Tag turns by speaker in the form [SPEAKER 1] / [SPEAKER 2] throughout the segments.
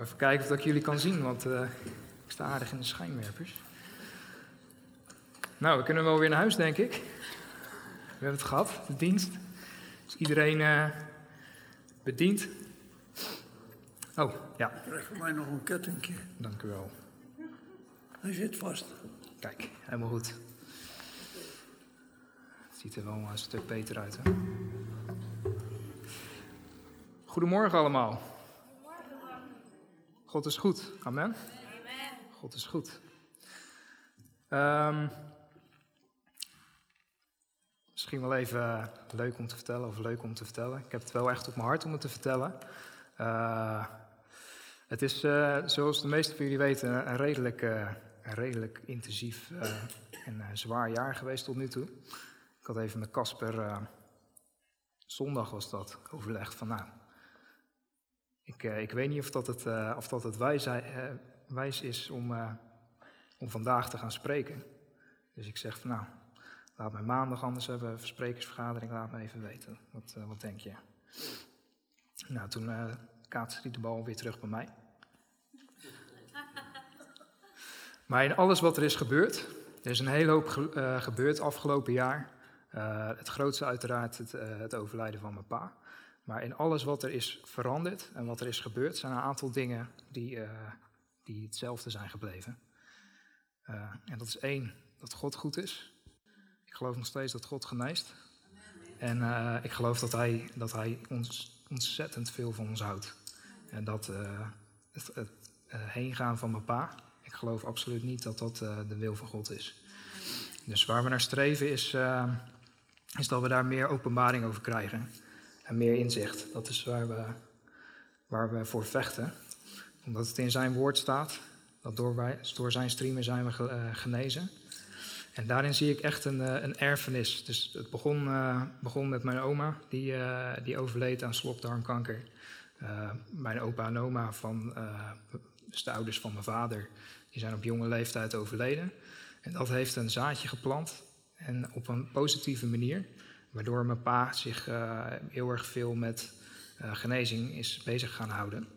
[SPEAKER 1] Even kijken of ik jullie kan zien, want uh, ik sta aardig in de schijnwerpers. Nou, we kunnen wel weer naar huis, denk ik. We hebben het gehad, de dienst. Is iedereen uh, bediend? Oh, ja.
[SPEAKER 2] Krijg voor mij nog een kettingje.
[SPEAKER 1] Dank u wel.
[SPEAKER 2] Hij zit vast.
[SPEAKER 1] Kijk, helemaal goed. Het ziet er wel een stuk beter uit, hè? Goedemorgen allemaal. God is goed. Amen. God is goed. Um, misschien wel even leuk om te vertellen, of leuk om te vertellen. Ik heb het wel echt op mijn hart om het te vertellen. Uh, het is, uh, zoals de meesten van jullie weten, een redelijk, uh, een redelijk intensief en zwaar jaar geweest tot nu toe. Ik had even met Casper, zondag was dat, overlegd van nou, ik, uh, ik weet niet of dat het, uh, of dat het wijs, uh, wijs is om, om vandaag te gaan spreken. Dus ik zeg van nou, laat mij maandag anders hebben, een sprekersvergadering, laat me even weten. Wat, wat denk je? Nou, toen uh, kaatste de bal weer terug bij mij. Maar in alles wat er is gebeurd, er is een hele hoop ge gebeurd afgelopen jaar. het grootste uiteraard het, het overlijden van mijn pa. Maar in alles wat er is veranderd en wat er is gebeurd, zijn een aantal dingen die, uh, die hetzelfde zijn gebleven. Uh, en dat is één, dat God goed is. Ik geloof nog steeds dat God geneest. En uh, ik geloof dat Hij, dat hij ons ontzettend veel van ons houdt. En dat het, het heengaan van mijn pa, ik geloof absoluut niet dat dat de wil van God is. Dus waar we naar streven is, is dat we daar meer openbaring over krijgen en meer inzicht. Dat is waar we, waar we voor vechten. Omdat het in zijn woord staat, dat door, wij, door zijn streamen zijn we eh, genezen. En daarin zie ik echt een, eh, een erfenis. Dus het begon, uh, begon met mijn oma, die, die overleed aan slokdarmkanker. Mijn opa en oma, van, dus de ouders van mijn vader, die zijn op jonge leeftijd overleden. En dat heeft een zaadje geplant en op een positieve manier. Waardoor mijn pa zich uh, heel erg veel met uh, genezing is bezig gaan houden.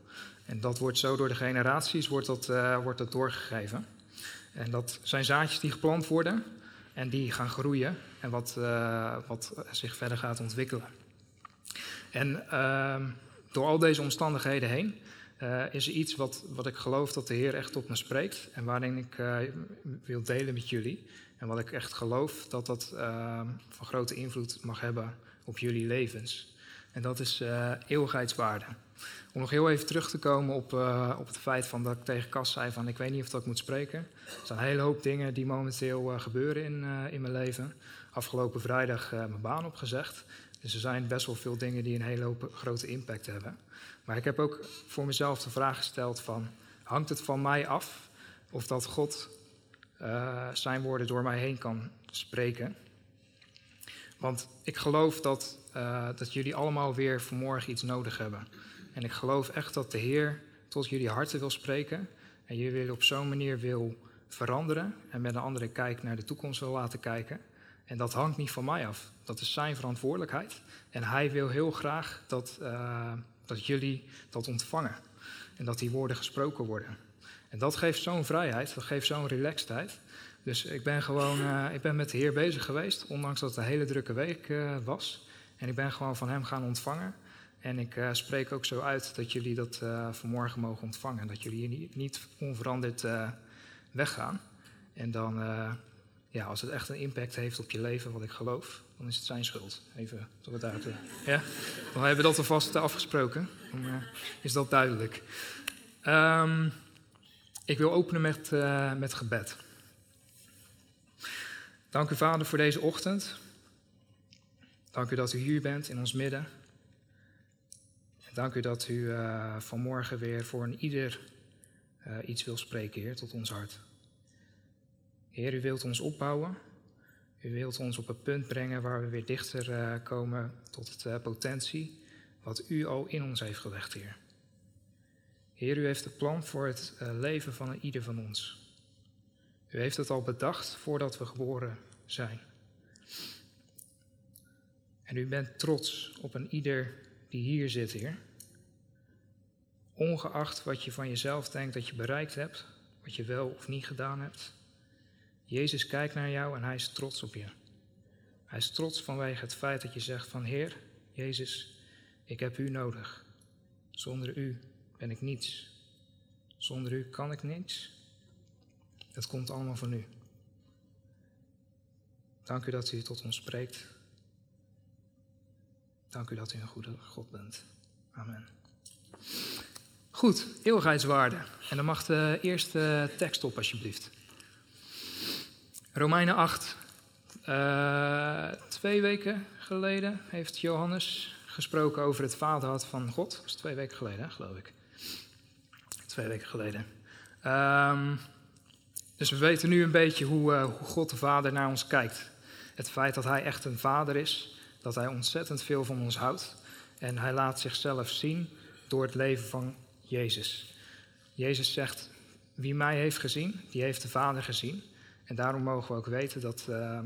[SPEAKER 1] En dat wordt zo door de generaties wordt dat, uh, wordt dat doorgegeven. En dat zijn zaadjes die geplant worden en die gaan groeien en wat, wat zich verder gaat ontwikkelen. En ehm, door al deze omstandigheden heen is er iets wat, wat ik geloof dat de Heer echt op me spreekt en waarin ik wil delen met jullie. En wat ik echt geloof dat dat uh, van grote invloed mag hebben op jullie levens. En dat is uh, eeuwigheidswaarde. Om nog heel even terug te komen op, uh, op het feit van dat ik tegen Cas zei van ik weet niet of dat ik moet spreken. Er zijn een hele hoop dingen die momenteel gebeuren in, in mijn leven. Afgelopen vrijdag mijn baan opgezegd. Dus er zijn best wel veel dingen die een hele hoop grote impact hebben. Maar ik heb ook voor mezelf de vraag gesteld van hangt het van mij af of dat God uh, zijn woorden door mij heen kan spreken. Want ik geloof dat, uh, dat jullie allemaal weer vanmorgen iets nodig hebben. En ik geloof echt dat de Heer tot jullie harten wil spreken. En jullie op zo'n manier wil veranderen. En met een andere kijk naar de toekomst wil laten kijken. En dat hangt niet van mij af. Dat is zijn verantwoordelijkheid. En hij wil heel graag dat, uh, dat jullie dat ontvangen. En dat die woorden gesproken worden. En dat geeft zo'n vrijheid, dat geeft zo'n relaxedheid. Dus ik ben gewoon, uh, ik ben met de Heer bezig geweest, ondanks dat het een hele drukke week uh, was. En ik ben gewoon van Hem gaan ontvangen. En ik uh, spreek ook zo uit dat jullie dat vanmorgen mogen ontvangen. Dat jullie hier niet, onveranderd weggaan. En dan, ja, als het echt een impact heeft op je leven, wat ik geloof, dan is het zijn schuld. Even tot het uit. Ja? Dan hebben we dat alvast afgesproken. Dan is dat duidelijk. Um, ik wil openen met, uh, met gebed. Dank u, Vader, voor deze ochtend. Dank u dat u hier bent in ons midden. Dank u dat u uh, vanmorgen weer voor een ieder uh, iets wil spreken, Heer, tot ons hart. Heer, u wilt ons opbouwen. U wilt ons op een punt brengen waar we weer dichter komen tot de potentie wat u al in ons heeft gelegd, Heer. Heer, u heeft een plan voor het eh, leven van ieder van ons. U heeft het al bedacht voordat we geboren zijn. En u bent trots op een ieder die hier zit, Heer. ongeacht wat je van jezelf denkt dat je bereikt hebt, wat je wel of niet gedaan hebt. Jezus kijkt naar jou en hij is trots op je. Hij is trots vanwege het feit dat je zegt van Heer, Jezus, ik heb u nodig. Zonder u ben ik niets. Zonder u kan ik niets. Het komt allemaal van u. Dank u dat u tot ons spreekt. Dank u dat u een goede God bent. Amen. Goed, eeuwigheidswaarde. En dan mag de eerste tekst op, alsjeblieft. Romeinen 8. Uh, twee weken geleden heeft Johannes gesproken over het vaderhart van God. Dat is twee weken geleden, geloof ik. Twee weken geleden. Um, dus we weten nu een beetje hoe, uh, hoe God de Vader naar ons kijkt. Het feit dat Hij echt een vader is, dat Hij ontzettend veel van ons houdt. En Hij laat zichzelf zien door het leven van Jezus. Jezus zegt, wie mij heeft gezien, die heeft de Vader gezien. En daarom mogen we ook weten dat, uh,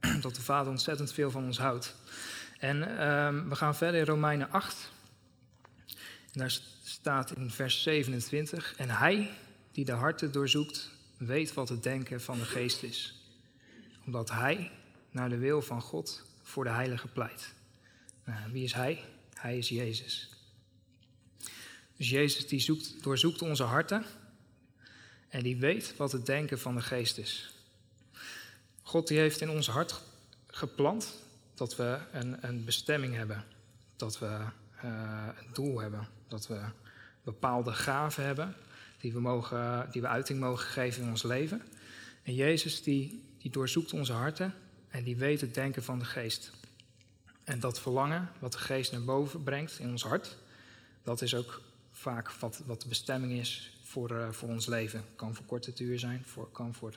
[SPEAKER 1] dat de Vader ontzettend veel van ons houdt. En uh, we gaan verder in Romeinen 8. En daar staat in vers 27, en hij die de harten doorzoekt, weet wat het denken van de geest is. Omdat hij naar de wil van God voor de heilige pleit. Nou, wie is hij? Hij is Jezus. Dus Jezus die zoekt, doorzoekt onze harten en die weet wat het denken van de geest is. God die heeft in ons hart geplant dat we een, een bestemming hebben, dat we uh, een doel hebben, dat we bepaalde gaven hebben die we, mogen, die we uiting mogen geven in ons leven. En Jezus die, die doorzoekt onze harten en die weet het denken van de geest. En dat verlangen wat de geest naar boven brengt in ons hart, dat is ook vaak wat, wat de bestemming is voor, uh, voor ons leven. Kan voor korte duur zijn, voor, kan voor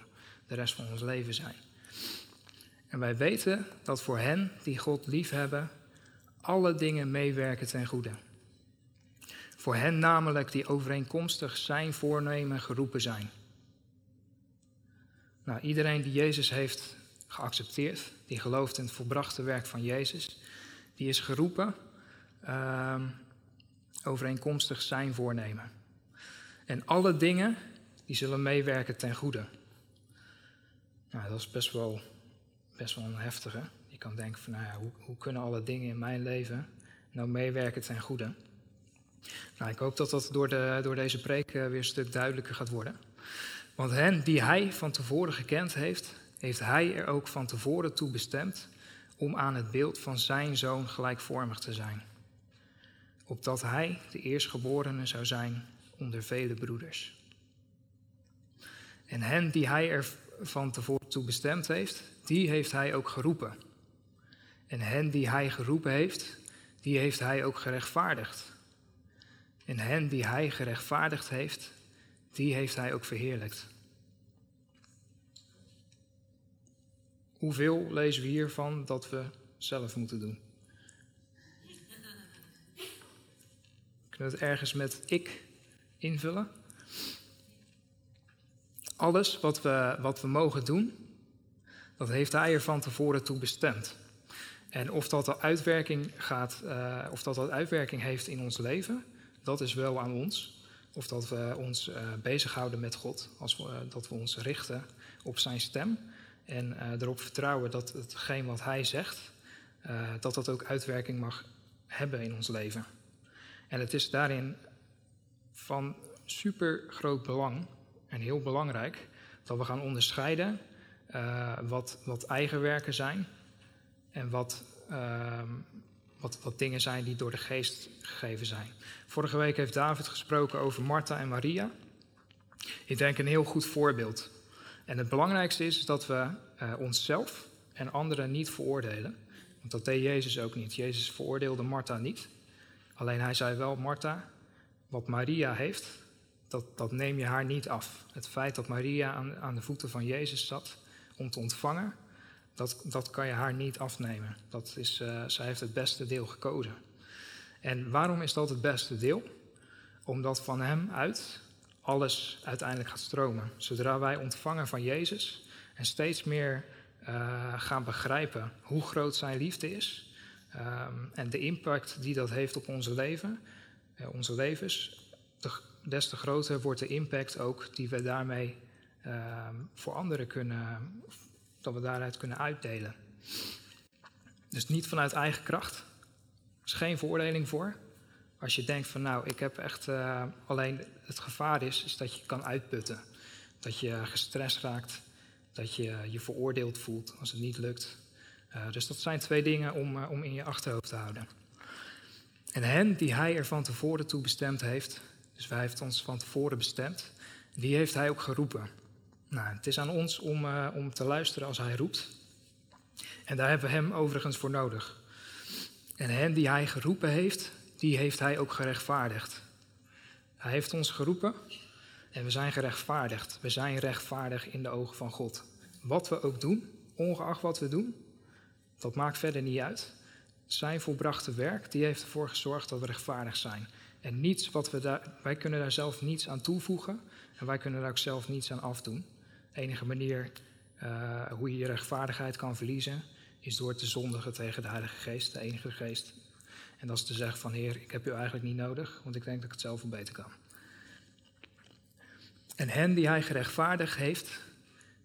[SPEAKER 1] de rest van ons leven zijn. En wij weten dat voor hen die God liefhebben, alle dingen meewerken ten goede. Voor hen namelijk die overeenkomstig zijn voornemen geroepen zijn. Nou, iedereen die Jezus heeft geaccepteerd, die gelooft in het volbrachte werk van Jezus, die is geroepen uh, overeenkomstig zijn voornemen. En alle dingen die zullen meewerken ten goede. Nou, dat is best wel, best wel een heftige. Je kan denken van, nou ja, hoe, hoe kunnen alle dingen in mijn leven nou meewerken ten goede? Nou, ik hoop dat dat door, de, door deze preek eh, weer een stuk duidelijker gaat worden. Want hen die hij van tevoren gekend heeft, heeft hij er ook van tevoren toe bestemd om aan het beeld van zijn zoon gelijkvormig te zijn. Opdat hij de eerstgeborene zou zijn onder vele broeders. En hen die hij er van tevoren toe bestemd heeft, die heeft hij ook geroepen. En hen die hij geroepen heeft, die heeft hij ook gerechtvaardigd. En hen die hij gerechtvaardigd heeft, die heeft hij ook verheerlijkt. Hoeveel lezen we hiervan dat we zelf moeten doen? Kunnen we het ergens met ik invullen? Alles wat we, wat we mogen doen, dat heeft hij er van tevoren toe bestemd. En of dat, de uitwerking gaat, uh, of dat, dat uitwerking heeft in ons leven, dat is wel aan ons. Of dat we ons uh, bezighouden met God, als we, uh, dat we ons richten op zijn stem. En uh, erop vertrouwen dat hetgeen wat hij zegt, dat dat ook uitwerking mag hebben in ons leven. En het is daarin van super groot belang en heel belangrijk dat we gaan onderscheiden wat, wat eigen werken zijn en wat ehm, wat, dingen zijn die door de geest gegeven zijn. Vorige week heeft David gesproken over Martha en Maria. Ik denk een heel goed voorbeeld. En het belangrijkste is dat we uh, onszelf en anderen niet veroordelen. Want dat deed Jezus ook niet. Jezus veroordeelde Martha niet. Alleen hij zei wel, Martha, wat Maria heeft, dat, dat neem je haar niet af. Het feit dat Maria aan, aan de voeten van Jezus zat om te ontvangen, dat, dat kan je haar niet afnemen. Dat is, uh, zij heeft het beste deel gekozen. En waarom is dat het beste deel? Omdat van hem uit alles uiteindelijk gaat stromen. Zodra wij ontvangen van Jezus en steeds meer uh, gaan begrijpen hoe groot zijn liefde is um, en de impact die dat heeft op onze leven, uh, onze levens, des te groter wordt de impact ook die we daarmee ehm, voor anderen kunnen, dat we daaruit kunnen uitdelen. Dus niet vanuit eigen kracht. Er is geen veroordeling voor. Als je denkt van nou, ik heb echt uh, alleen het gevaar is, is dat je kan uitputten. Dat je gestrest raakt, dat je je veroordeeld voelt als het niet lukt. Uh, dus dat zijn twee dingen om, uh, om in je achterhoofd te houden. En hen die hij er van tevoren toe bestemd heeft, dus wij heeft ons van tevoren bestemd, die heeft hij ook geroepen. Nou, het is aan ons om, om te luisteren als hij roept. En daar hebben we hem overigens voor nodig. En hen die hij geroepen heeft, die heeft hij ook gerechtvaardigd. Hij heeft ons geroepen en we zijn gerechtvaardigd. We zijn rechtvaardig in de ogen van God. Wat we ook doen, ongeacht wat we doen, dat maakt verder niet uit. Zijn volbrachte werk, die heeft ervoor gezorgd dat we rechtvaardig zijn. En niets wat we daar, wij kunnen daar zelf niets aan toevoegen en wij kunnen daar ook zelf niets aan afdoen. De enige manier uh, hoe je je rechtvaardigheid kan verliezen, is door te zondigen tegen de Heilige Geest, de enige Geest. En dat is te zeggen van Heer, ik heb u eigenlijk niet nodig, want ik denk dat ik het zelf wel beter kan. En hen die hij gerechtvaardigd heeft,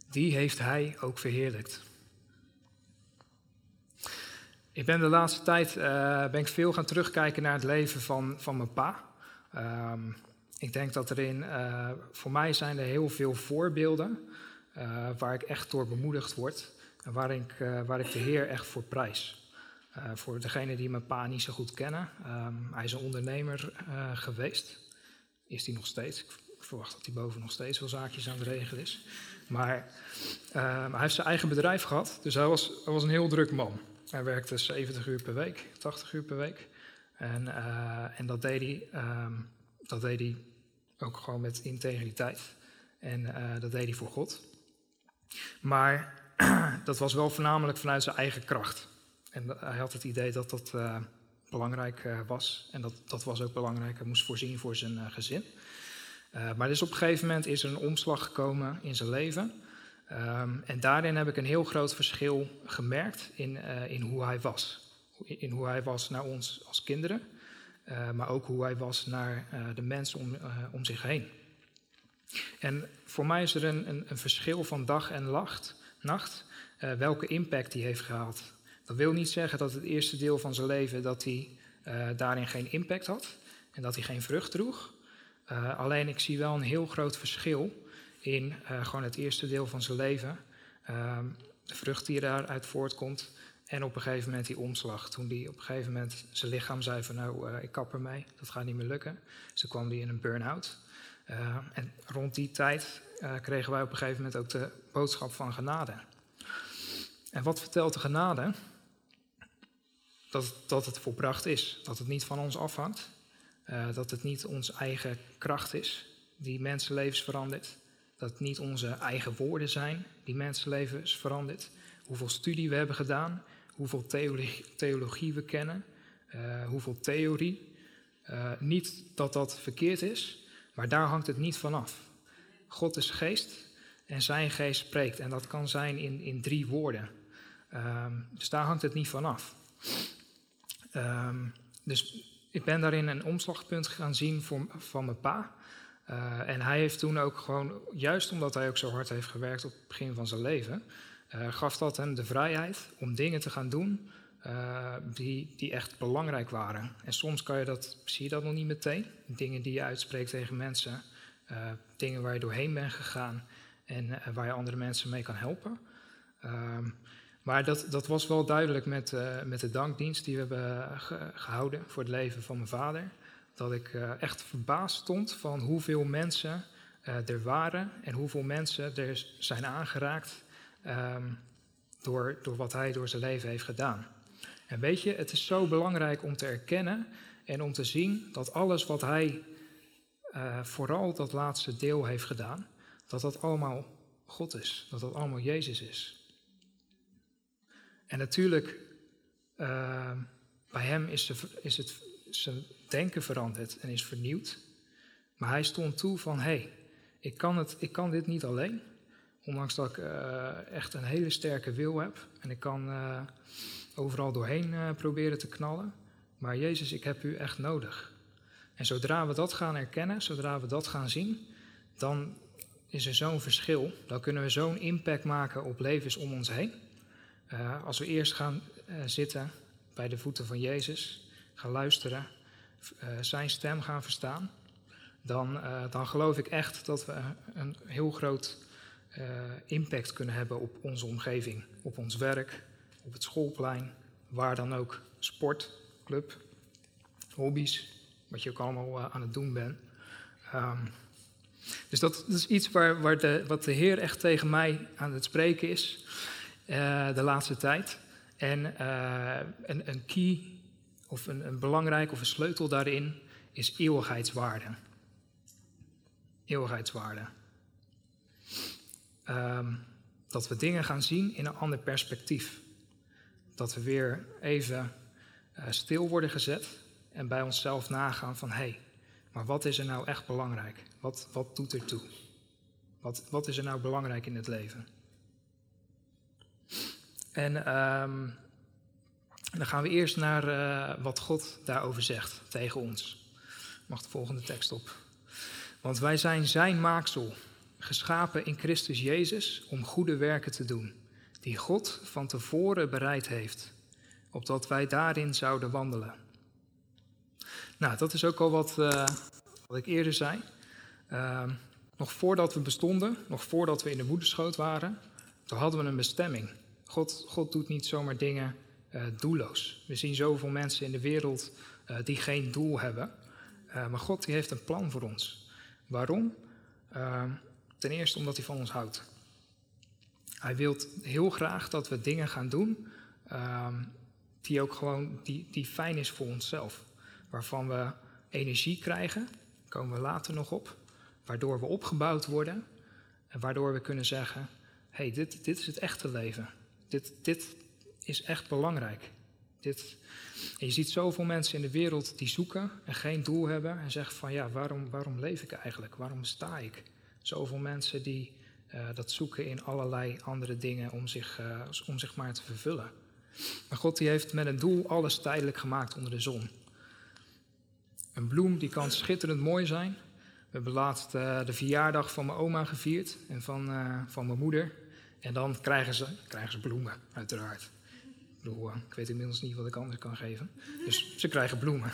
[SPEAKER 1] die heeft hij ook verheerlijkt. Ik ben de laatste tijd uh, ben ik veel gaan terugkijken naar het leven van, van mijn pa. Um, ik denk dat er in, uh, voor mij zijn er heel veel voorbeelden uh, waar ik echt door bemoedigd word. En waar ik, waar ik de Heer echt voor prijs. voor degenen die mijn pa niet zo goed kennen. Um, hij is een ondernemer geweest. Is hij nog steeds. Ik verwacht dat hij boven nog steeds wel zaakjes aan het regelen is. Maar uh, hij heeft zijn eigen bedrijf gehad, dus hij was, hij was een heel druk man. Hij werkte 70 uur per week, 80 uur per week. En, en dat, deed hij, um, dat deed hij ook gewoon met integriteit. En uh, dat deed hij voor God. Maar dat was wel voornamelijk vanuit zijn eigen kracht. En hij had het idee dat dat uh, belangrijk was. En dat, dat was ook belangrijk. Hij moest voorzien voor zijn gezin. Maar dus op een gegeven moment is er een omslag gekomen in zijn leven. Um, en daarin heb ik een heel groot verschil gemerkt in, in hoe hij was. In hoe hij was naar ons als kinderen, uh, maar ook hoe hij was naar de mensen om, om zich heen. En voor mij is er een, een, verschil van dag en lacht, nacht, welke impact hij heeft gehad. Dat wil niet zeggen dat het eerste deel van zijn leven dat hij daarin geen impact had en dat hij geen vrucht droeg. Alleen ik zie wel een heel groot verschil in gewoon het eerste deel van zijn leven. Uh, de vrucht die daaruit voortkomt. En op een gegeven moment die omslag. Toen hij op een gegeven moment zijn lichaam zei van nou, uh, ik kap ermee, dat gaat niet meer lukken. Dus kwam hij in een burn-out. en rond die tijd kregen wij op een gegeven moment ook de boodschap van genade. En wat vertelt de genade? Dat, dat het volbracht is, dat het niet van ons afhangt. Dat het niet onze eigen kracht is die mensenlevens verandert. Dat het niet onze eigen woorden zijn die mensenlevens verandert. Hoeveel studie we hebben gedaan, hoeveel theologie, theologie we kennen, uh, hoeveel theorie. Uh, niet dat dat verkeerd is, maar daar hangt het niet van af. God is geest en zijn geest spreekt. En dat kan zijn in, in drie woorden. Um, dus daar hangt het niet van af. Um, dus ik ben daarin een omslagpunt gaan zien voor, van mijn pa. Uh, en hij heeft toen ook gewoon, juist omdat hij ook zo hard heeft gewerkt op het begin van zijn leven, uh, gaf dat hem de vrijheid om dingen te gaan doen uh, die, die echt belangrijk waren. En soms kan je dat, zie je dat nog niet meteen. Dingen die je uitspreekt tegen mensen, dingen waar je doorheen bent gegaan en waar je andere mensen mee kan helpen. Ehm, maar dat, dat was wel duidelijk met, met de dankdienst die we hebben ge gehouden voor het leven van mijn vader. Dat ik echt verbaasd stond van hoeveel mensen er waren en hoeveel mensen er zijn aangeraakt um, door, door wat hij door zijn leven heeft gedaan. En weet je, het is zo belangrijk om te erkennen en om te zien dat alles wat hij vooral dat laatste deel heeft gedaan, dat dat allemaal God is, dat dat allemaal Jezus is. En natuurlijk, uh, bij hem is, de, is, het zijn denken veranderd en is vernieuwd. Maar hij stond toe van, hé, hey, ik, kan het, ik kan dit niet alleen. Ondanks dat ik uh, echt een hele sterke wil heb. En ik kan uh, overal doorheen uh, proberen te knallen. Maar Jezus, ik heb u echt nodig. En zodra we dat gaan erkennen, zodra we dat gaan zien, dan is er zo'n verschil. Dan kunnen we zo'n impact maken op levens om ons heen. Als we eerst gaan zitten bij de voeten van Jezus, gaan luisteren, zijn stem gaan verstaan, dan, dan geloof ik echt dat we een heel groot impact kunnen hebben op onze omgeving, op ons werk, op het schoolplein, waar dan ook, sport, club, hobby's, wat je ook allemaal aan het doen bent. Um, dus dat, is iets waar, waar de, wat de Heer echt tegen mij aan het spreken is uh, de laatste tijd. En een, een, key of een, een belangrijk of een sleutel daarin is eeuwigheidswaarde. Eeuwigheidswaarde. Um, dat we dingen gaan zien in een ander perspectief. Dat we weer even uh, stil worden gezet en bij onszelf nagaan van hé, hey, maar wat is er nou echt belangrijk? Wat, wat doet er toe? Wat, wat is er nou belangrijk in het leven? En um, dan gaan we eerst naar uh, wat God daarover zegt tegen ons. Mag de volgende tekst op. Want wij zijn zijn maaksel, geschapen in Christus Jezus om goede werken te doen, die God van tevoren bereid heeft, opdat wij daarin zouden wandelen. Nou, dat is ook al wat, uh, wat ik eerder zei. Uh, nog voordat we bestonden, nog voordat we in de moederschoot waren, toen hadden we een bestemming. God, God doet niet zomaar dingen uh, doelloos. We zien zoveel mensen in de wereld uh, die geen doel hebben. Maar God die heeft een plan voor ons. Waarom? Ten eerste omdat hij van ons houdt. Hij wil heel graag dat we dingen gaan doen ehm, die ook gewoon die, die fijn is voor onszelf waarvan we energie krijgen, komen we later nog op, waardoor we opgebouwd worden en waardoor we kunnen zeggen, hey, dit, dit is het echte leven. Dit, dit is echt belangrijk. Dit, en je ziet zoveel mensen in de wereld die zoeken en geen doel hebben en zeggen van ja, waarom, waarom leef ik eigenlijk? Waarom sta ik? Zoveel mensen die uh, dat zoeken in allerlei andere dingen om zich, uh, om zich maar te vervullen. Maar God die heeft met een doel alles tijdelijk gemaakt onder de zon. Een bloem die kan schitterend mooi zijn. We hebben laatst uh, de verjaardag van mijn oma gevierd en van, van mijn moeder. En dan krijgen ze, krijgen ze bloemen, uiteraard. Ik weet inmiddels niet wat ik anders kan geven. Dus ze krijgen bloemen.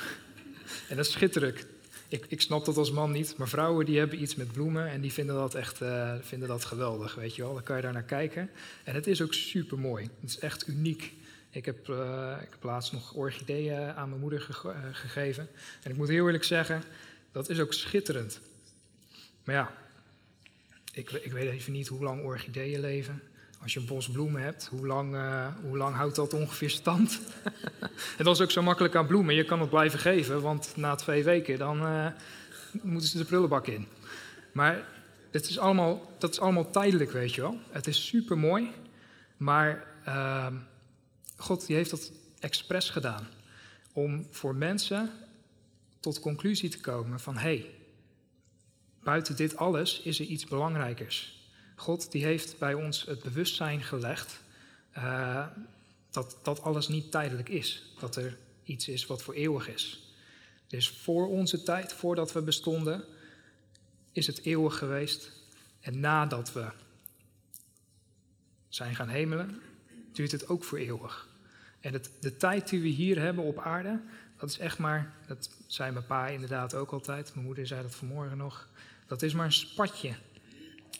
[SPEAKER 1] En dat is schitterend. Ik, ik snap dat als man niet, maar vrouwen die hebben iets met bloemen en die vinden dat echt vinden dat geweldig, weet je wel. Dan kan je daar naar kijken. En het is ook super mooi. Het is echt uniek. Ik heb, uh, ik heb laatst nog orchideeën aan mijn moeder ge uh, gegeven. En ik moet heel eerlijk zeggen, dat is ook schitterend. Maar ja, ik, ik weet even niet hoe lang orchideeën leven. Als je een bos bloemen hebt, hoe lang, uh, hoe lang houdt dat ongeveer stand? dat is ook zo makkelijk aan bloemen. Je kan het blijven geven, want na twee weken dan moeten ze de prullenbak in. Maar het is allemaal, dat is allemaal tijdelijk, weet je wel. Het is super mooi, maar ehm, God die heeft dat expres gedaan. Om voor mensen tot conclusie te komen van hé, hey, buiten dit alles is er iets belangrijkers. God die heeft bij ons het bewustzijn gelegd uh, dat dat alles niet tijdelijk is. Dat er iets is wat voor eeuwig is. Dus voor onze tijd, voordat we bestonden, is het eeuwig geweest. En nadat we zijn gaan hemelen, duurt het ook voor eeuwig. En het, de tijd die we hier hebben op aarde, dat is echt maar, dat zei mijn pa inderdaad ook altijd, mijn moeder zei dat vanmorgen nog, dat is maar een spatje.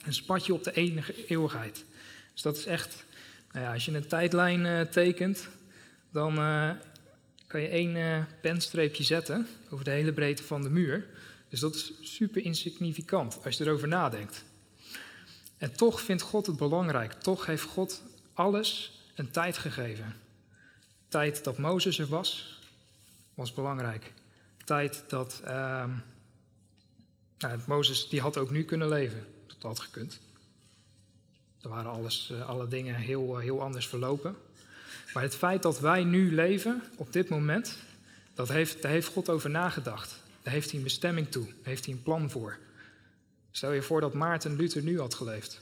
[SPEAKER 1] Een spatje op de enige eeuwigheid. Dus dat is echt, nou ja, als je een tijdlijn uh, tekent, dan uh, kan je één uh, penstreepje zetten over de hele breedte van de muur. Dus dat is super insignificant als je erover nadenkt. En toch vindt God het belangrijk. Toch heeft God alles een tijd gegeven. Tijd dat Mozes er was, was belangrijk. Tijd dat uh, nou, Mozes, die had ook nu kunnen leven. Dat had gekund. Er waren alles, uh, alle dingen heel, uh, heel anders verlopen. Maar het feit dat wij nu leven, op dit moment, dat heeft, daar heeft God over nagedacht. Daar heeft hij een bestemming toe. Daar heeft hij een plan voor. Stel je voor dat Maarten Luther nu had geleefd.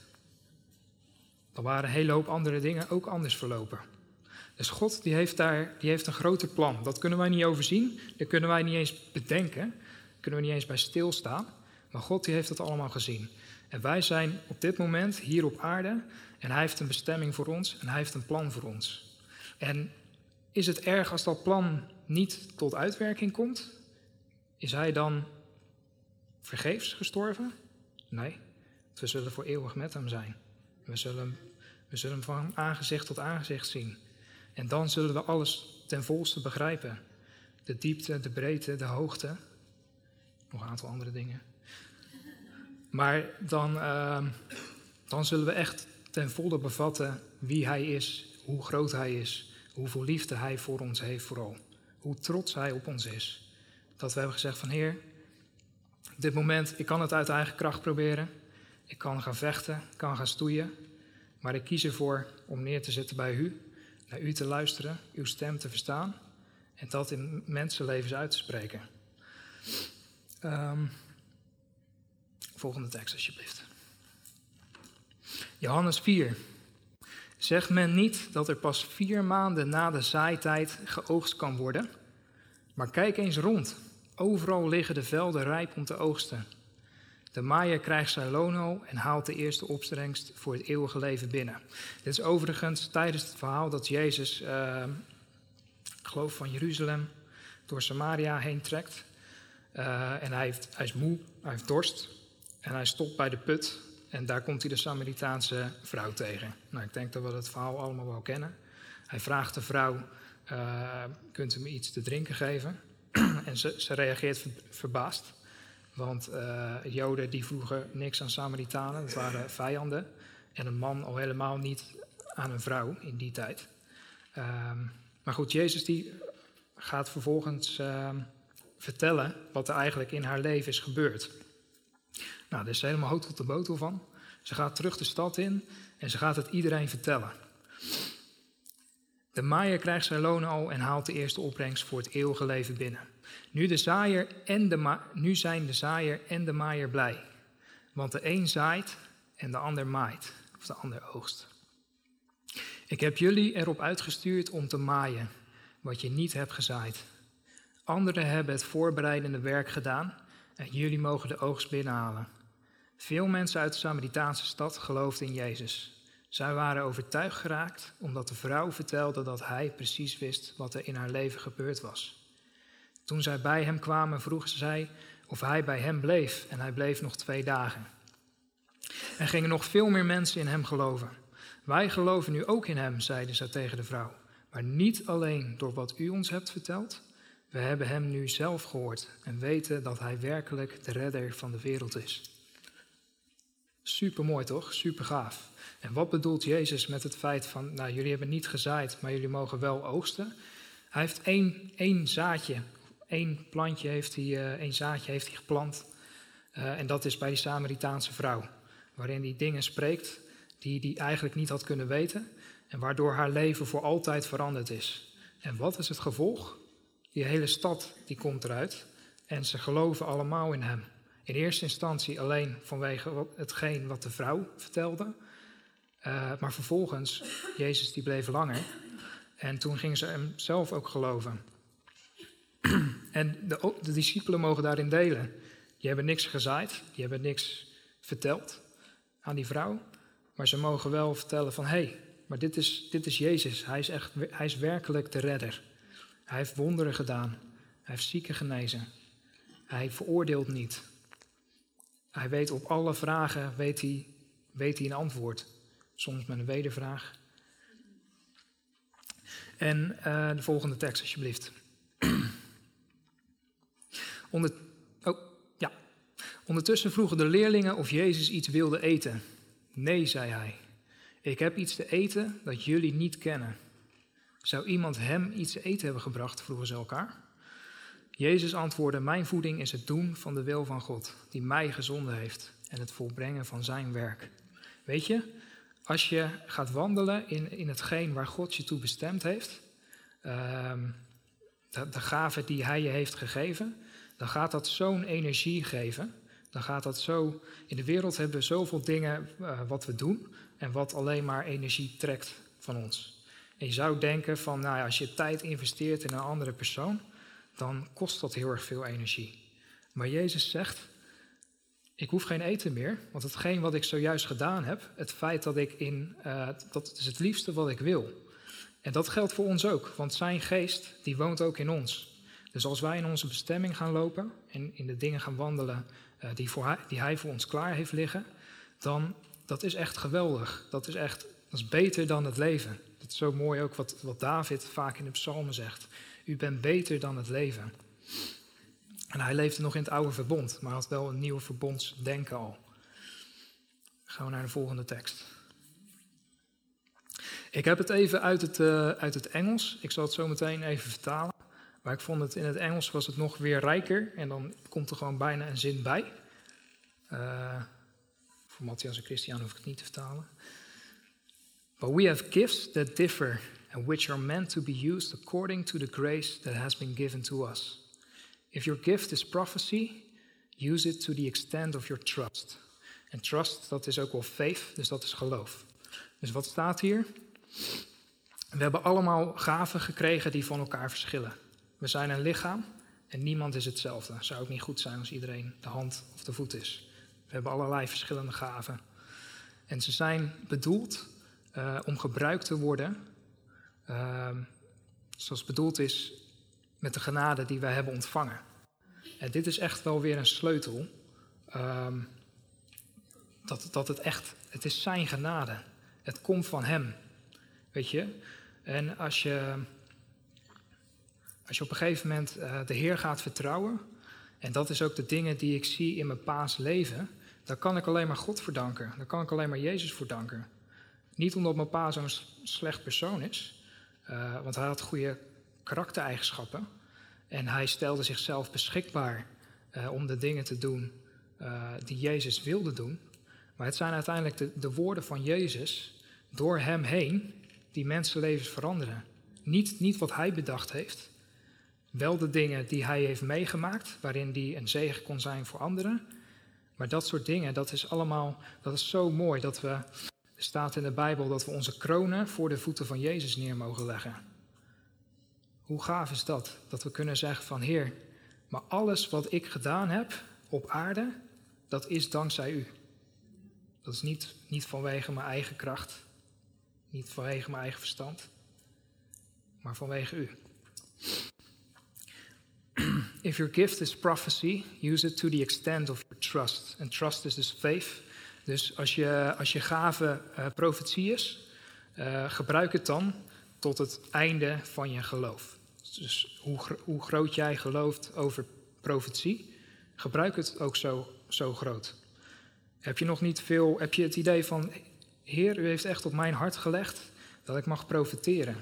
[SPEAKER 1] Dan waren een hele hoop andere dingen ook anders verlopen. Dus God die heeft daar die heeft een groter plan. Dat kunnen wij niet overzien. Dat kunnen wij niet eens bedenken. kunnen we niet eens bij stilstaan. Maar God die heeft dat allemaal gezien. Wij zijn op dit moment hier op aarde en Hij heeft een bestemming voor ons en Hij heeft een plan voor ons. En is het erg als dat plan niet tot uitwerking komt? Is Hij dan vergeefs gestorven? Nee, we zullen voor eeuwig met Hem zijn. We zullen, we zullen hem van aangezicht tot aangezicht zien. En dan zullen we alles ten volste begrijpen. De diepte, de breedte, de hoogte. Nog een aantal andere dingen. Maar dan, uh, dan zullen we echt ten volle bevatten wie Hij is, hoe groot Hij is, hoeveel liefde Hij voor ons heeft vooral. Hoe trots Hij op ons is. Dat we hebben gezegd van Heer, dit moment, ik kan het uit eigen kracht proberen. Ik kan gaan vechten, kan gaan stoeien. Maar ik kies ervoor om neer te zitten bij u, naar u te luisteren, uw stem te verstaan en dat in mensenlevens uit te spreken. Um, volgende tekst, alsjeblieft. Johannes 4. Zegt men niet dat er pas vier maanden na de zaaitijd geoogst kan worden? Maar kijk eens rond. Overal liggen de velden rijp om te oogsten. De maaier krijgt zijn loon en haalt de eerste opbrengst voor het eeuwige leven binnen. Dit is overigens tijdens het verhaal dat Jezus, uh, geloof van Jeruzalem, door Samaria heen trekt. Uh, en hij, heeft, hij is moe, hij heeft dorst. En hij stopt bij de put en daar komt hij de Samaritaanse vrouw tegen. Nou, ik denk dat we het verhaal allemaal wel kennen. Hij vraagt de vrouw, uh, kunt u me iets te drinken geven? en ze, ze reageert verbaasd. Want uh, Joden die vroegen niks aan Samaritanen, dat waren vijanden. En een man al helemaal niet aan een vrouw in die tijd. Um, maar goed, Jezus die gaat vervolgens uh, vertellen wat er eigenlijk in haar leven is gebeurd. Nou, daar is helemaal hout tot de botel van. Ze gaat terug de stad in en ze gaat het iedereen vertellen. De maaier krijgt zijn loon al en haalt de eerste opbrengst voor het eeuwige leven binnen. Nu, de zaaier en de nu zijn de zaaier en de maaier blij. Want de een zaait en de ander maait, of de ander oogst. Ik heb jullie erop uitgestuurd om te maaien wat je niet hebt gezaaid. Anderen hebben het voorbereidende werk gedaan en jullie mogen de oogst binnenhalen. Veel mensen uit de Samaritaanse stad geloofden in Jezus. Zij waren overtuigd geraakt omdat de vrouw vertelde dat hij precies wist wat er in haar leven gebeurd was. Toen zij bij hem kwamen, vroegen zij of hij bij hem bleef en hij bleef nog twee dagen. Er gingen nog veel meer mensen in hem geloven. Wij geloven nu ook in hem, zeiden zij tegen de vrouw. Maar niet alleen door wat u ons hebt verteld. We hebben hem nu zelf gehoord en weten dat hij werkelijk de redder van de wereld is. Super mooi toch? Super gaaf. En wat bedoelt Jezus met het feit van, nou jullie hebben niet gezaaid, maar jullie mogen wel oogsten? Hij heeft één, één zaadje Eén plantje heeft hij, uh, één zaadje heeft hij geplant. Uh, en dat is bij die Samaritaanse vrouw. Waarin hij dingen spreekt die hij eigenlijk niet had kunnen weten. En waardoor haar leven voor altijd veranderd is. En wat is het gevolg? Die hele stad die komt eruit. En ze geloven allemaal in hem. In eerste instantie alleen vanwege hetgeen wat de vrouw vertelde. Uh, maar vervolgens, Jezus die bleef langer. En toen gingen ze hem zelf ook geloven. En de, de, discipelen mogen daarin delen. Die hebben niks gezaaid, die hebben niks verteld aan die vrouw. Maar ze mogen wel vertellen van, hé, hey, maar dit is, dit is Jezus. Hij is, echt, hij is werkelijk de redder. Hij heeft wonderen gedaan. Hij heeft zieken genezen. Hij veroordeelt niet. Hij weet op alle vragen, weet hij, weet hij een antwoord. Soms met een wedervraag. En uh, de volgende tekst, alsjeblieft. Onder, oh, ja. Ondertussen vroegen de leerlingen of Jezus iets wilde eten. Nee, zei hij. Ik heb iets te eten dat jullie niet kennen. Zou iemand hem iets te eten hebben gebracht? vroegen ze elkaar. Jezus antwoordde: Mijn voeding is het doen van de wil van God, die mij gezonden heeft, en het volbrengen van zijn werk. Weet je, als je gaat wandelen in, in hetgeen waar God je toe bestemd heeft, uh, de, de gave die hij je heeft gegeven, dan gaat dat zo'n energie geven. Dan gaat dat zo. In de wereld hebben we zoveel dingen uh, wat we doen en wat alleen maar energie trekt van ons. En je zou denken van, nou ja, als je tijd investeert in een andere persoon, dan kost dat heel erg veel energie. Maar Jezus zegt, ik hoef geen eten meer, want hetgeen wat ik zojuist gedaan heb, het feit dat ik in, uh, dat is het liefste wat ik wil. En dat geldt voor ons ook, want zijn geest, die woont ook in ons. Dus als wij in onze bestemming gaan lopen en in de dingen gaan wandelen uh, die, voor hij, die hij voor ons klaar heeft liggen, dan dat is echt geweldig. Dat is echt, dat is beter dan het leven. Is zo mooi ook wat, wat David vaak in de psalmen zegt. U bent beter dan het leven. En hij leefde nog in het oude verbond, maar had wel een nieuwe verbondsdenken al. gaan we naar de volgende tekst. Ik heb het even uit het, uh, uit het Engels. Ik zal het zo meteen even vertalen. Maar ik vond het in het Engels was het nog weer rijker. En dan komt er gewoon bijna een zin bij. Uh, voor Matthias en Christian hoef ik het niet te vertalen. But we have gifts that differ and which are meant to be used according to the grace that has been given to us. If your gift is prophecy, use it to the extent of your trust. En trust, dat is ook wel faith, dus dat is geloof. Dus wat staat hier? We hebben allemaal gaven gekregen die van elkaar verschillen. We zijn een lichaam en niemand is hetzelfde. Zou ook niet goed zijn als iedereen de hand of de voet is. We hebben allerlei verschillende gaven. En ze zijn bedoeld uh, om gebruikt te worden uh, zoals bedoeld is met de genade die wij hebben ontvangen. En dit is echt wel weer een sleutel. Uh, dat, dat het echt, het is zijn genade. Het komt van hem. Weet je? En als je, als je op een gegeven moment uh, de Heer gaat vertrouwen, en dat is ook de dingen die ik zie in mijn paas leven, dan kan ik alleen maar God voor danken. Dan kan ik alleen maar Jezus voor danken. Niet omdat mijn pa zo'n slecht persoon is, uh, want hij had goede karaktereigenschappen. En hij stelde zichzelf beschikbaar uh, om de dingen te doen uh, die Jezus wilde doen. Maar het zijn uiteindelijk de, de, woorden van Jezus door hem heen die mensenlevens veranderen. Niet, niet wat hij bedacht heeft, wel de dingen die hij heeft meegemaakt, waarin hij een zegen kon zijn voor anderen. Maar dat soort dingen, dat is allemaal, dat is zo mooi dat we, er staat in de Bijbel dat we onze kronen voor de voeten van Jezus neer mogen leggen. Hoe gaaf is dat? Dat we kunnen zeggen van Heer, maar alles wat ik gedaan heb op aarde, dat is dankzij u. Dat is niet, niet vanwege mijn eigen kracht, niet vanwege mijn eigen verstand, maar vanwege u. If your gift is prophecy, use it to the extent of your trust. En trust is dus faith. Dus als je, als je gave uh, profetie is, uh, gebruik het dan tot het einde van je geloof. Dus hoe, hoe groot jij gelooft over profetie, gebruik het ook zo, zo groot. Heb je nog niet veel, heb je het idee van, Heer, u heeft echt op mijn hart gelegd dat ik mag profeteren.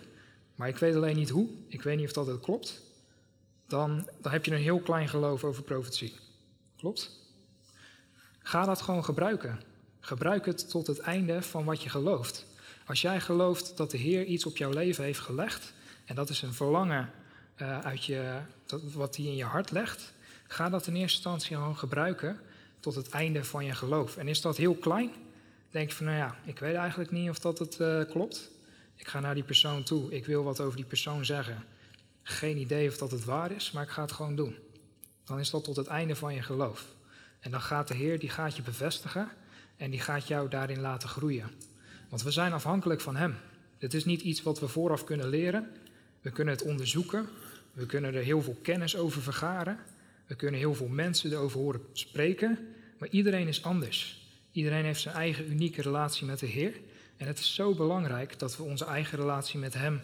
[SPEAKER 1] Maar ik weet alleen niet hoe, ik weet niet of dat het klopt. Dan, dan heb je een heel klein geloof over profetie. Klopt? Ga dat gewoon gebruiken. Gebruik het tot het einde van wat je gelooft. Als jij gelooft dat de Heer iets op jouw leven heeft gelegd, en dat is een verlangen uh, uit je, dat, wat hij in je hart legt, ga dat in eerste instantie gewoon gebruiken tot het einde van je geloof. En is dat heel klein, denk je van, nou ja, ik weet eigenlijk niet of dat het uh, klopt. Ik ga naar die persoon toe, ik wil wat over die persoon zeggen. Geen idee of dat het waar is, maar ik ga het gewoon doen. Dan is dat tot het einde van je geloof. En dan gaat de Heer, die gaat je bevestigen en die gaat jou daarin laten groeien. Want we zijn afhankelijk van Hem. Het is niet iets wat we vooraf kunnen leren. We kunnen het onderzoeken. We kunnen er heel veel kennis over vergaren. We kunnen heel veel mensen erover horen spreken. Maar iedereen is anders. Iedereen heeft zijn eigen unieke relatie met de Heer. En het is zo belangrijk dat we onze eigen relatie met Hem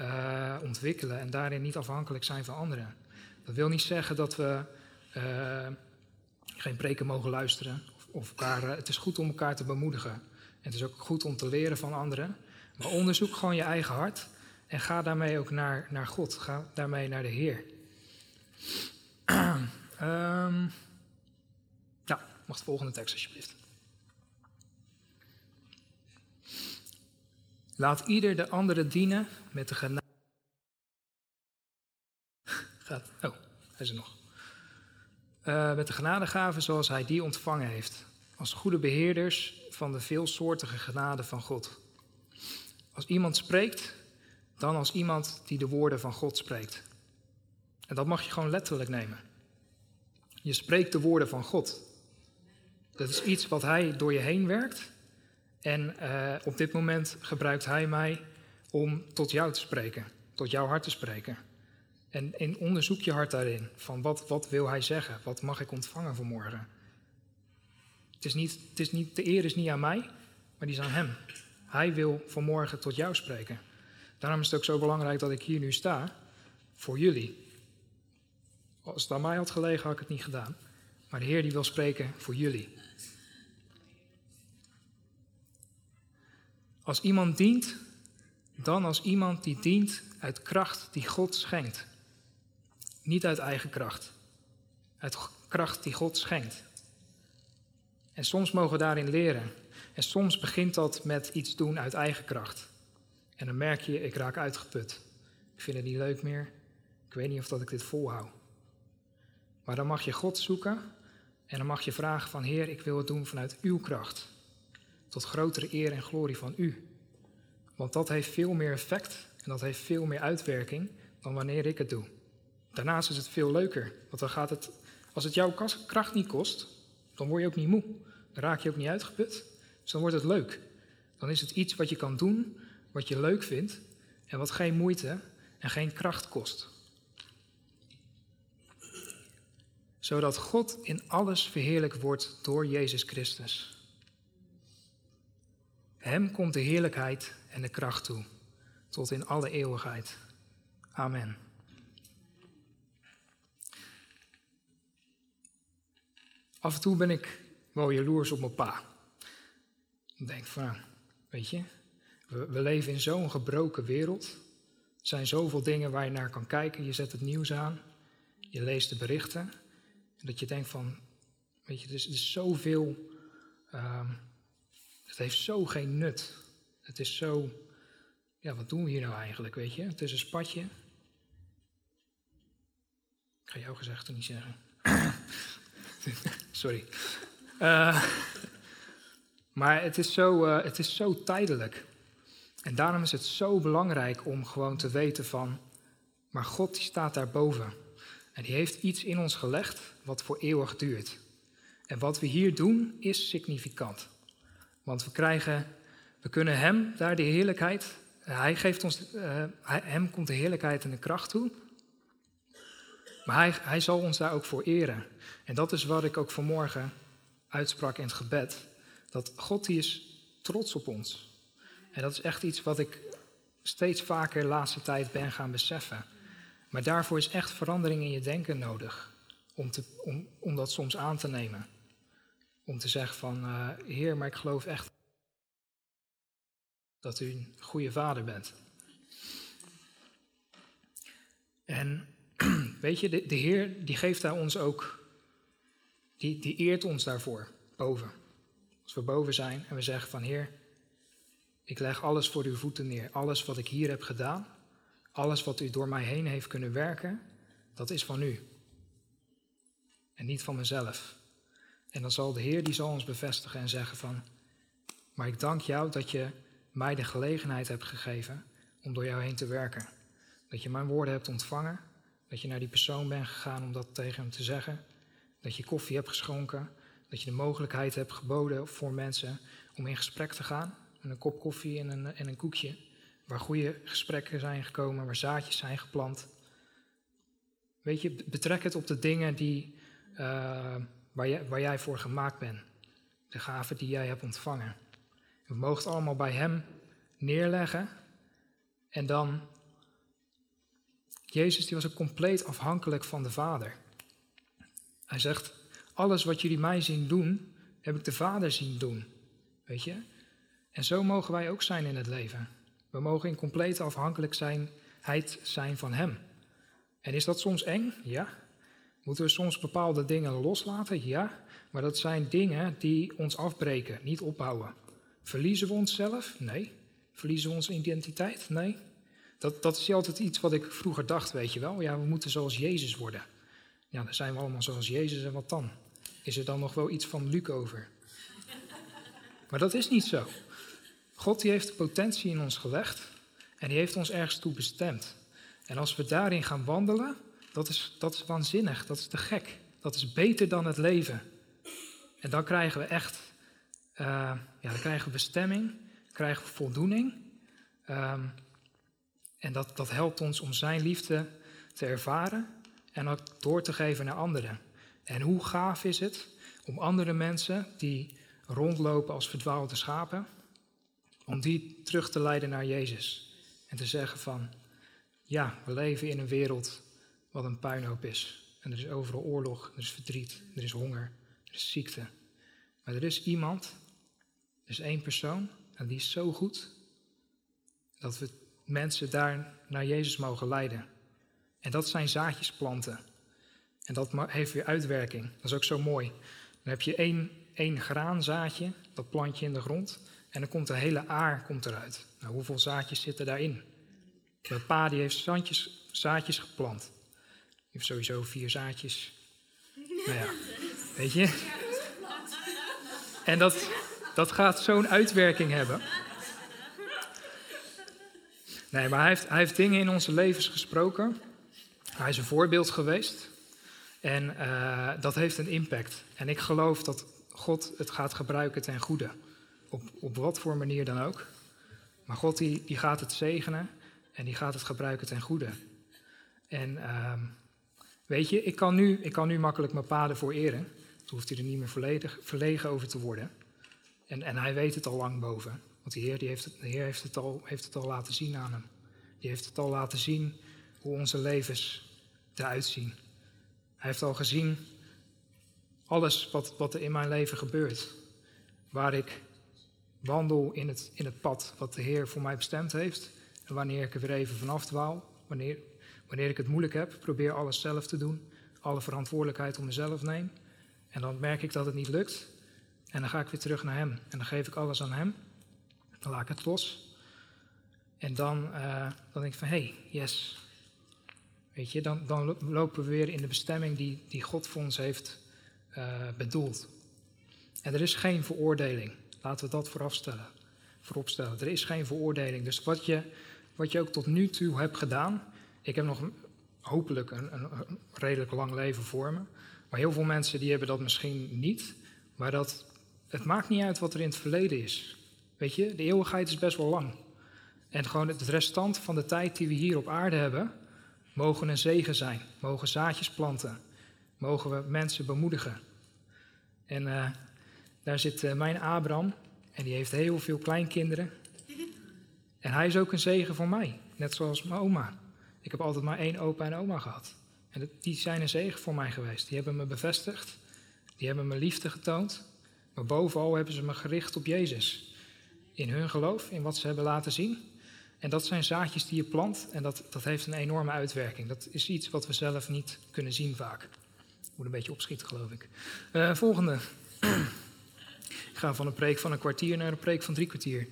[SPEAKER 1] uh, ontwikkelen en daarin niet afhankelijk zijn van anderen. Dat wil niet zeggen dat we uh, geen preken mogen luisteren. Of, elkaar, uh, het is goed om elkaar te bemoedigen. En het is ook goed om te leren van anderen. Maar onderzoek gewoon je eigen hart. En ga daarmee ook naar, naar God. Ga daarmee naar de Heer. ja, mag de volgende tekst alsjeblieft. Laat ieder de andere dienen met de genade. Gaat, oh, hij is er nog. Uh, met de genadegaven zoals hij die ontvangen heeft. Als goede beheerders van de veelsoortige genade van God. Als iemand spreekt, dan als iemand die de woorden van God spreekt. En dat mag je gewoon letterlijk nemen. Je spreekt de woorden van God. Dat is iets wat Hij door je heen werkt. En uh, op dit moment gebruikt Hij mij om tot jou te spreken, tot jouw hart te spreken. En, en onderzoek je hart daarin. Van wat, wat wil Hij zeggen? Wat mag ik ontvangen vanmorgen? Het is niet, het is niet, de eer is niet aan mij, maar die is aan Hem. Hij wil vanmorgen tot jou spreken. Daarom is het ook zo belangrijk dat ik hier nu sta voor jullie. Als het aan mij had gelegen, had ik het niet gedaan. Maar de Heer die wil spreken voor jullie. Als iemand dient, dan als iemand die dient uit kracht die God schenkt. Niet uit eigen kracht. Uit kracht die God schenkt. En soms mogen we daarin leren. En soms begint dat met iets doen uit eigen kracht. En dan merk je, ik raak uitgeput. Ik vind het niet leuk meer. Ik weet niet of dat ik dit volhoud. Maar dan mag je God zoeken en dan mag je vragen van Heer, ik wil het doen vanuit uw kracht. Tot grotere eer en glorie van u. Want dat heeft veel meer effect en dat heeft veel meer uitwerking dan wanneer ik het doe. Daarnaast is het veel leuker, want dan gaat het, als het jouw kracht niet kost, dan word je ook niet moe. Dan raak je ook niet uitgeput. Dus dan wordt het leuk. Dan is het iets wat je kan doen, wat je leuk vindt en wat geen moeite en geen kracht kost. Zodat God in alles verheerlijk wordt door Jezus Christus. Hem komt de heerlijkheid en de kracht toe, tot in alle eeuwigheid. Amen. Af en toe ben ik wel jaloers op mijn pa. Ik denk van, weet je, we, leven in zo'n gebroken wereld. Er zijn zoveel dingen waar je naar kan kijken. Je zet het nieuws aan, je leest de berichten. En dat je denkt van, weet je, er is, zoveel, um, het heeft zo geen nut. Het is zo, ja, wat doen we hier nou eigenlijk, weet je? Het is een spatje. Ik ga jouw gezegd niet zeggen. Sorry. Uh, maar het is, zo, uh, het is zo tijdelijk. En daarom is het zo belangrijk om gewoon te weten van, maar God die staat daarboven. En die heeft iets in ons gelegd wat voor eeuwig duurt. En wat we hier doen is significant. Want we krijgen, we kunnen Hem daar de heerlijkheid, Hij geeft ons, uh, Hem komt de heerlijkheid en de kracht toe. Maar hij, hij zal ons daar ook voor eren. En dat is wat ik ook vanmorgen uitsprak in het gebed. Dat God die is trots op ons. En dat is echt iets wat ik steeds vaker de laatste tijd ben gaan beseffen. Maar daarvoor is echt verandering in je denken nodig. Om, te, om, om dat soms aan te nemen. Om te zeggen van, uh, Heer, maar ik geloof echt dat u een goede vader bent. En weet je, de, Heer die geeft daar ons ook, die, die eert ons daarvoor, boven. Als we boven zijn en we zeggen van Heer, ik leg alles voor uw voeten neer. Alles wat ik hier heb gedaan, alles wat u door mij heen heeft kunnen werken, dat is van u. En niet van mezelf. En dan zal de Heer, die zal ons bevestigen en zeggen van, maar ik dank jou dat je mij de gelegenheid hebt gegeven om door jou heen te werken. Dat je mijn woorden hebt ontvangen, dat je naar die persoon bent gegaan om dat tegen hem te zeggen, dat je koffie hebt geschonken, dat je de mogelijkheid hebt geboden voor mensen om in gesprek te gaan. Met een kop koffie en een, en een koekje. Waar goede gesprekken zijn gekomen, waar zaadjes zijn geplant. Weet je, betrek het op de dingen die, uh, waar, jij, waar jij voor gemaakt bent. De gaven die jij hebt ontvangen. We mogen het allemaal bij Hem neerleggen. En dan, Jezus die was ook compleet afhankelijk van de Vader. Hij zegt, alles wat jullie mij zien doen, heb ik de Vader zien doen. Weet je? En zo mogen wij ook zijn in het leven. We mogen in complete afhankelijkheid zijn van Hem. En is dat soms eng? Ja. Moeten we soms bepaalde dingen loslaten? Ja. Maar dat zijn dingen die ons afbreken, niet opbouwen. Verliezen we onszelf? Nee. Verliezen we onze identiteit? Nee. Dat, dat is altijd iets wat ik vroeger dacht, weet je wel. Ja, we moeten zoals Jezus worden. Ja, dan zijn we allemaal zoals Jezus en wat dan? Is er dan nog wel iets van Luc over? Maar dat is niet zo. God die heeft de potentie in ons gelegd en die heeft ons ergens toe bestemd. En als we daarin gaan wandelen, dat is, dat is waanzinnig, dat is te gek. dat is beter dan het leven. En dan krijgen we echt, uh, ja, dan krijgen we bestemming, krijgen we voldoening. Um, en dat, dat helpt ons om zijn liefde te ervaren en ook door te geven naar anderen. En hoe gaaf is het om andere mensen die rondlopen als verdwaalde schapen, om die terug te leiden naar Jezus. En te zeggen van, ja, we leven in een wereld wat een puinhoop is. En er is overal oorlog, er is verdriet, er is honger, er is ziekte. Maar er is iemand, er is één persoon, en die is zo goed, dat we mensen daar naar Jezus mogen leiden. En dat zijn zaadjes planten. En dat heeft weer uitwerking. Dat is ook zo mooi. Dan heb je één, één graanzaadje, dat plant je in de grond. En dan komt de hele aar komt eruit. Nou, hoeveel zaadjes zitten daarin? Mijn pa die heeft zandjes, zaadjes geplant. Die heeft sowieso vier zaadjes. Nou ja, weet je? En dat, dat gaat zo'n uitwerking hebben. Nee, maar hij heeft, hij heeft dingen in onze levens gesproken. Hij is een voorbeeld geweest. En uh, dat heeft een impact. En ik geloof dat God het gaat gebruiken ten goede. Op, op wat voor manier dan ook. Maar God die, die gaat het zegenen en die gaat het gebruiken ten goede. En uh, weet je, ik kan, nu, ik kan nu makkelijk mijn paden voor eren. Hoeft hij er niet meer volledig, verlegen over te worden. En, en hij weet het al lang boven. Want de Heer, die heeft, het, de Heer heeft, het al, heeft het al laten zien aan hem. Die heeft het al laten zien hoe onze levens eruit zien. Hij heeft al gezien alles wat, wat er in mijn leven gebeurt. Waar ik wandel in het, in het pad wat de Heer voor mij bestemd heeft. En wanneer ik er weer even vanaf dwaal, wanneer, wanneer ik het moeilijk heb, probeer alles zelf te doen. Alle verantwoordelijkheid om mezelf neem. En dan merk ik dat het niet lukt. En dan ga ik weer terug naar Hem. En dan geef ik alles aan Hem. Dan laat ik het los. En dan, uh, dan denk ik van, hé, hey, yes. Weet je, dan, dan lopen we weer in de bestemming die, die God voor ons heeft uh, bedoeld. En er is geen veroordeling. Laten we dat voorafstellen, vooropstellen. Er is geen veroordeling. Dus wat je, wat je ook tot nu toe hebt gedaan. Ik heb nog hopelijk een, een, een redelijk lang leven voor me. Maar heel veel mensen die hebben dat misschien niet. Maar dat, het maakt niet uit wat er in het verleden is. Weet je, de eeuwigheid is best wel lang. En gewoon het restant van de tijd die we hier op aarde hebben, mogen een zegen zijn. Mogen zaadjes planten. Mogen we mensen bemoedigen. En uh, daar zit uh, mijn Abraham. En die heeft heel veel kleinkinderen. En hij is ook een zegen voor mij. Net zoals mijn oma. Ik heb altijd maar één opa en oma gehad. En die zijn een zegen voor mij geweest. Die hebben me bevestigd. Die hebben me liefde getoond. Maar bovenal hebben ze me gericht op Jezus in hun geloof, in wat ze hebben laten zien. En dat zijn zaadjes die je plant en dat, dat heeft een enorme uitwerking. Dat is iets wat we zelf niet kunnen zien vaak. Moet een beetje opschieten, geloof ik. Uh, volgende. ik ga van een preek van een kwartier naar een preek van drie kwartier.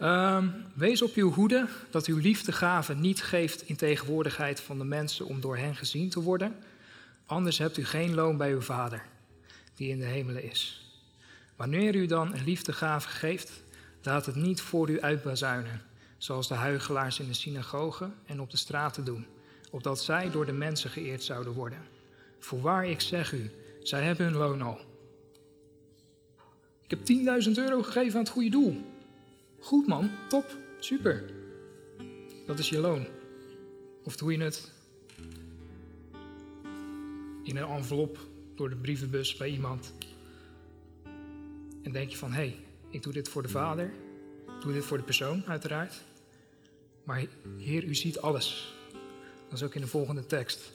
[SPEAKER 1] Uh, wees op uw hoede dat uw liefdegave niet geeft in tegenwoordigheid van de mensen om door hen gezien te worden. Anders hebt u geen loon bij uw Vader, die in de hemelen is. Wanneer u dan een liefdegave geeft, Laat het niet voor u uitbazuinen, zoals de huigelaars in de synagogen en op de straten doen, opdat zij door de mensen geëerd zouden worden. Voorwaar ik zeg u, zij hebben hun loon al. Ik heb 10.000 euro gegeven aan het goede doel. Goed man, top, super. Dat is je loon. Of doe je het in een envelop door de brievenbus bij iemand? En denk je van, hé, hey, ik doe dit voor de Vader. Ik doe dit voor de persoon, uiteraard. Maar Heer, u ziet alles. Dat is ook in de volgende tekst.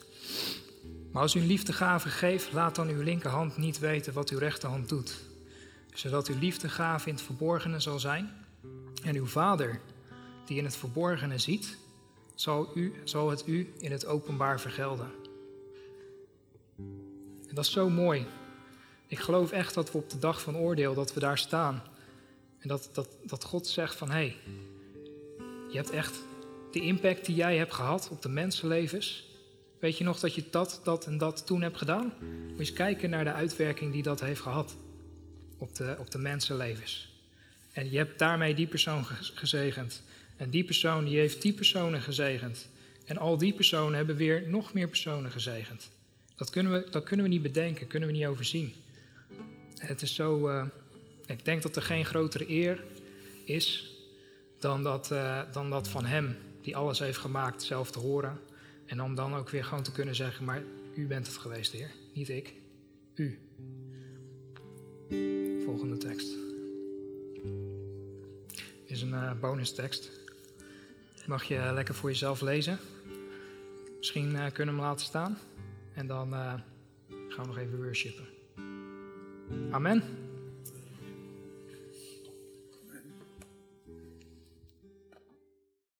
[SPEAKER 1] Maar als u een liefdegave geeft, laat dan uw linkerhand niet weten wat uw rechterhand doet. Zodat uw liefdegave in het verborgene zal zijn. En uw Vader, die in het verborgene ziet, zal, u, zal het u in het openbaar vergelden. En dat is zo mooi. Ik geloof echt dat we op de dag van oordeel, dat we daar staan. En dat, dat, dat God zegt van, hé, hey, je hebt echt de impact die jij hebt gehad op de mensenlevens. Weet je nog dat je dat, dat en dat toen hebt gedaan? Moet je eens kijken naar de uitwerking die dat heeft gehad op de, op de mensenlevens. En je hebt daarmee die persoon gezegend. En die persoon die heeft die personen gezegend. En al die personen hebben weer nog meer personen gezegend. Dat kunnen we, dat kunnen we niet bedenken, kunnen we niet overzien. Het is zo, uh, ik denk dat er geen grotere eer is dan dat, uh, dan dat van Hem, die alles heeft gemaakt, zelf te horen. En om dan ook weer gewoon te kunnen zeggen, maar u bent het geweest, Heer, niet ik, u. Volgende tekst. Is een uh, bonus tekst. Mag je lekker voor jezelf lezen. Misschien kunnen we hem laten staan. En dan gaan we nog even worshipen. Amen.